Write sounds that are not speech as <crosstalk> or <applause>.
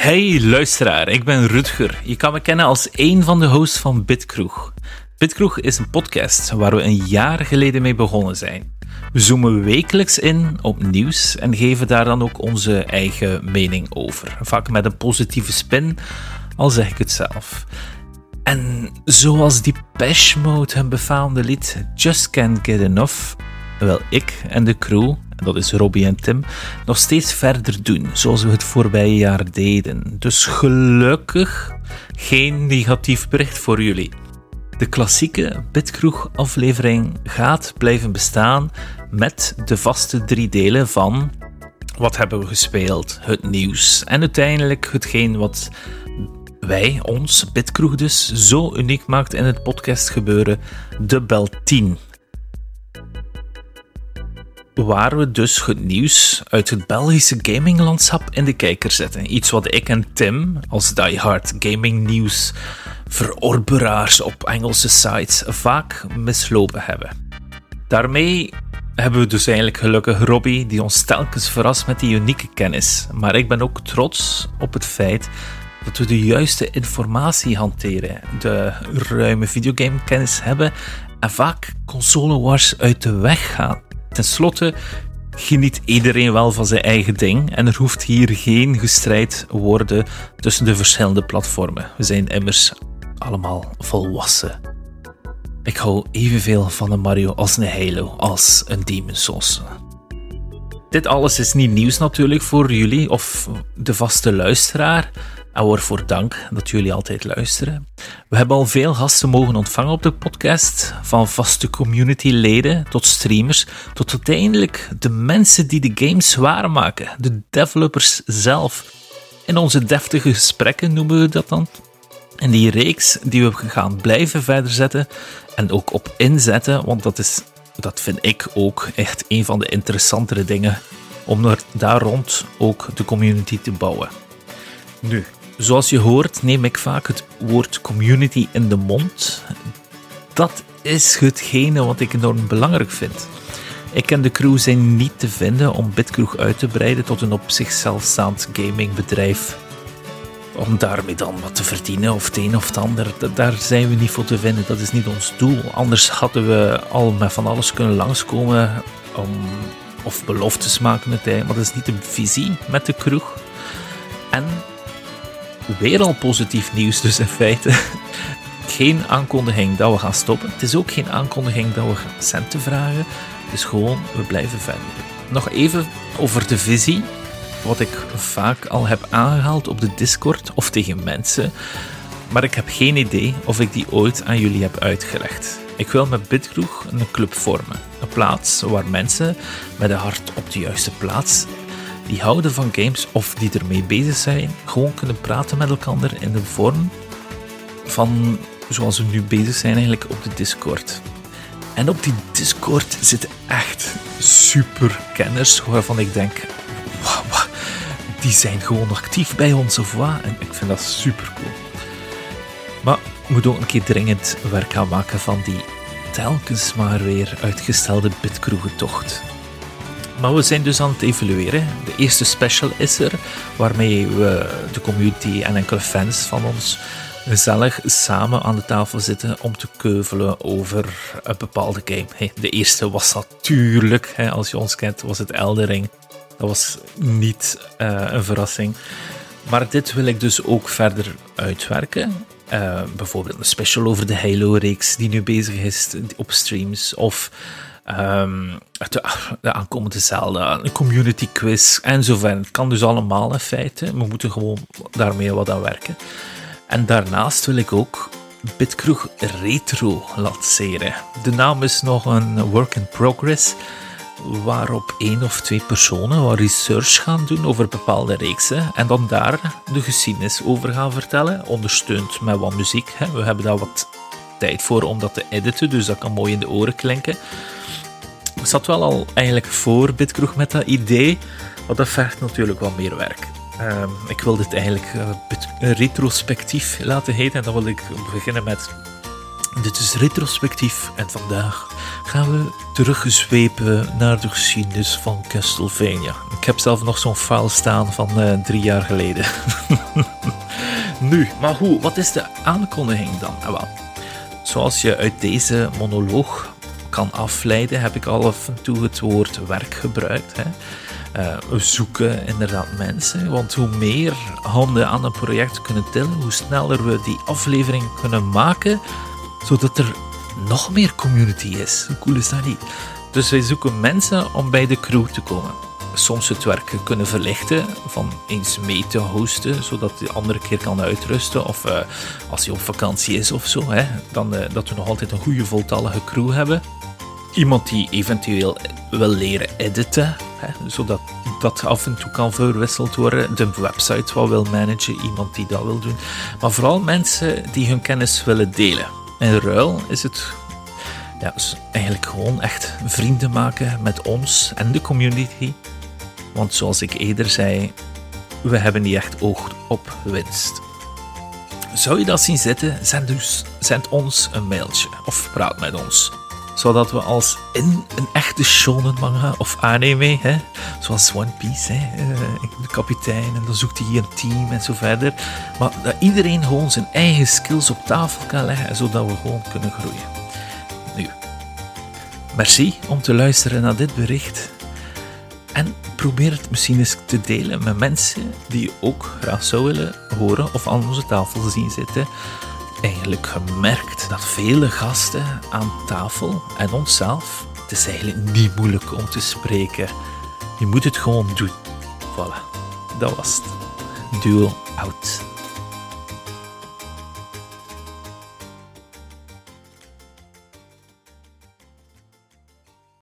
Hey luisteraar, ik ben Rutger. Je kan me kennen als een van de hosts van Bitkroeg. Bitkroeg is een podcast waar we een jaar geleden mee begonnen zijn. We zoomen wekelijks in op nieuws en geven daar dan ook onze eigen mening over. Vaak met een positieve spin, al zeg ik het zelf. En zoals die Mode hun befaamde lied Just Can't Get Enough, wil ik en de crew dat is Robbie en Tim, nog steeds verder doen zoals we het voorbije jaar deden. Dus gelukkig geen negatief bericht voor jullie. De klassieke Bitkroeg-aflevering gaat blijven bestaan met de vaste drie delen van wat hebben we gespeeld, het nieuws en uiteindelijk hetgeen wat wij, ons, Bitkroeg dus, zo uniek maakt in het podcastgebeuren, de Bel 10 waar we dus het nieuws uit het Belgische gaminglandschap in de kijker zetten. Iets wat ik en Tim als diehard gaming nieuws verorberaars op Engelse sites vaak mislopen hebben. Daarmee hebben we dus eigenlijk gelukkig Robbie die ons telkens verrast met die unieke kennis. Maar ik ben ook trots op het feit dat we de juiste informatie hanteren, de ruime videogamekennis hebben en vaak console wars uit de weg gaan. Ten slotte geniet iedereen wel van zijn eigen ding en er hoeft hier geen gestrijd worden tussen de verschillende platformen. We zijn immers allemaal volwassen. Ik hou evenveel van een Mario als een Halo als een Demon Souls. Dit alles is niet nieuws natuurlijk voor jullie of de vaste luisteraar. En waarvoor dank dat jullie altijd luisteren. We hebben al veel gasten mogen ontvangen op de podcast, van vaste communityleden tot streamers, tot uiteindelijk de mensen die de games waarmaken, de developers zelf. In onze deftige gesprekken noemen we dat dan. En die reeks die we gaan blijven verder zetten en ook op inzetten, want dat, is, dat vind ik ook echt een van de interessantere dingen om daar rond ook de community te bouwen. Nu, Zoals je hoort, neem ik vaak het woord community in de mond. Dat is hetgene wat ik enorm belangrijk vind. Ik en de crew zijn niet te vinden om Bitkroeg uit te breiden tot een op zichzelf staand gamingbedrijf. Om daarmee dan wat te verdienen of het een of het ander, daar zijn we niet voor te vinden. Dat is niet ons doel. Anders hadden we al met van alles kunnen langskomen om, of beloftes maken hij. Maar dat is niet de visie met de kroeg. En weer al positief nieuws dus in feite. <laughs> Geen aankondiging dat we gaan stoppen. Het is ook geen aankondiging dat we centen vragen. Is gewoon, we blijven verder. Nog even over de visie. Wat ik vaak al heb aangehaald op de Discord of tegen mensen. Maar ik heb geen idee of ik die ooit aan jullie heb uitgelegd. Ik wil met Bitkroeg een club vormen. Een plaats waar mensen met een hart op de juiste plaats die houden van games of die ermee bezig zijn, gewoon kunnen praten met elkaar in de vorm van zoals we nu bezig zijn eigenlijk op de Discord. En op die Discord zitten echt super kenners waarvan ik denk, wow, die zijn gewoon actief bij ons of wat. En ik vind dat super cool. Maar we moeten ook een keer dringend werk gaan maken van die telkens maar weer uitgestelde bitkroegentocht. Maar we zijn dus aan het evalueren. De eerste special is er, waarmee we de community en enkele fans van ons gezellig samen aan de tafel zitten om te keuvelen over een bepaalde game. de eerste was natuurlijk, als je ons kent, was het Eldering. Dat was niet uh, een verrassing. Maar dit wil ik dus ook verder uitwerken. Uh, bijvoorbeeld een special over de Halo-reeks die nu bezig is op streams. Of Um, de, de, aankomende Zelda, een community quiz en zo verder. Het kan dus allemaal in feite. We moeten gewoon daarmee wat aan werken. En daarnaast wil ik ook Bitkroeg Retro lanceren. De naam is nog een work in progress, waarop één of twee personen wat research gaan doen over bepaalde reeksen en dan daar de geschiedenis over gaan vertellen, ondersteund met wat muziek. We hebben daar wat tijd voor om dat te editen, dus dat kan mooi in de oren klinken. Ik zat wel al eigenlijk voor Bitkroeg met dat idee, maar dat vergt natuurlijk wel meer werk. Ehm, ik wil dit eigenlijk uh, retrospectief laten heten en dan wil ik beginnen met Dit is retrospectief en vandaag gaan we teruggezwepen naar de geschiedenis van Castlevania. Ik heb zelf nog zo'n file staan van uh, drie jaar geleden. <laughs> nu, maar hoe? Wat is de aankondiging dan? Wel, zoals je uit deze monoloog afleiden, heb ik al af en toe het woord werk gebruikt. Hè. Uh, we zoeken inderdaad mensen, want hoe meer handen aan een project kunnen tillen, hoe sneller we die aflevering kunnen maken, zodat er nog meer community is. Hoe cool is dat niet? Dus wij zoeken mensen om bij de crew te komen. Soms het werk kunnen verlichten, van eens mee te hosten, zodat de andere keer kan uitrusten. Of uh, als hij op vakantie is of zo, hè, dan uh, dat we nog altijd een goede voltallige crew hebben. Iemand die eventueel wil leren editen, hè, zodat dat af en toe kan verwisseld worden. De website wat wil managen, iemand die dat wil doen. Maar vooral mensen die hun kennis willen delen. In ruil is het ja, eigenlijk gewoon echt vrienden maken met ons en de community. Want zoals ik eerder zei, we hebben niet echt oog op winst. Zou je dat zien zitten, zend, dus, zend ons een mailtje of praat met ons zodat we als in een echte shonen manga of anime, hè, zoals One Piece, hè, uh, de kapitein en dan zoekt hij een team en zo verder, maar dat iedereen gewoon zijn eigen skills op tafel kan leggen, zodat we gewoon kunnen groeien. Nu, merci om te luisteren naar dit bericht. En probeer het misschien eens te delen met mensen die je ook graag zou willen horen of aan onze tafel zien zitten eigenlijk gemerkt dat vele gasten aan tafel en onszelf, het is eigenlijk niet moeilijk om te spreken. Je moet het gewoon doen. Voilà, dat was het. Duel out.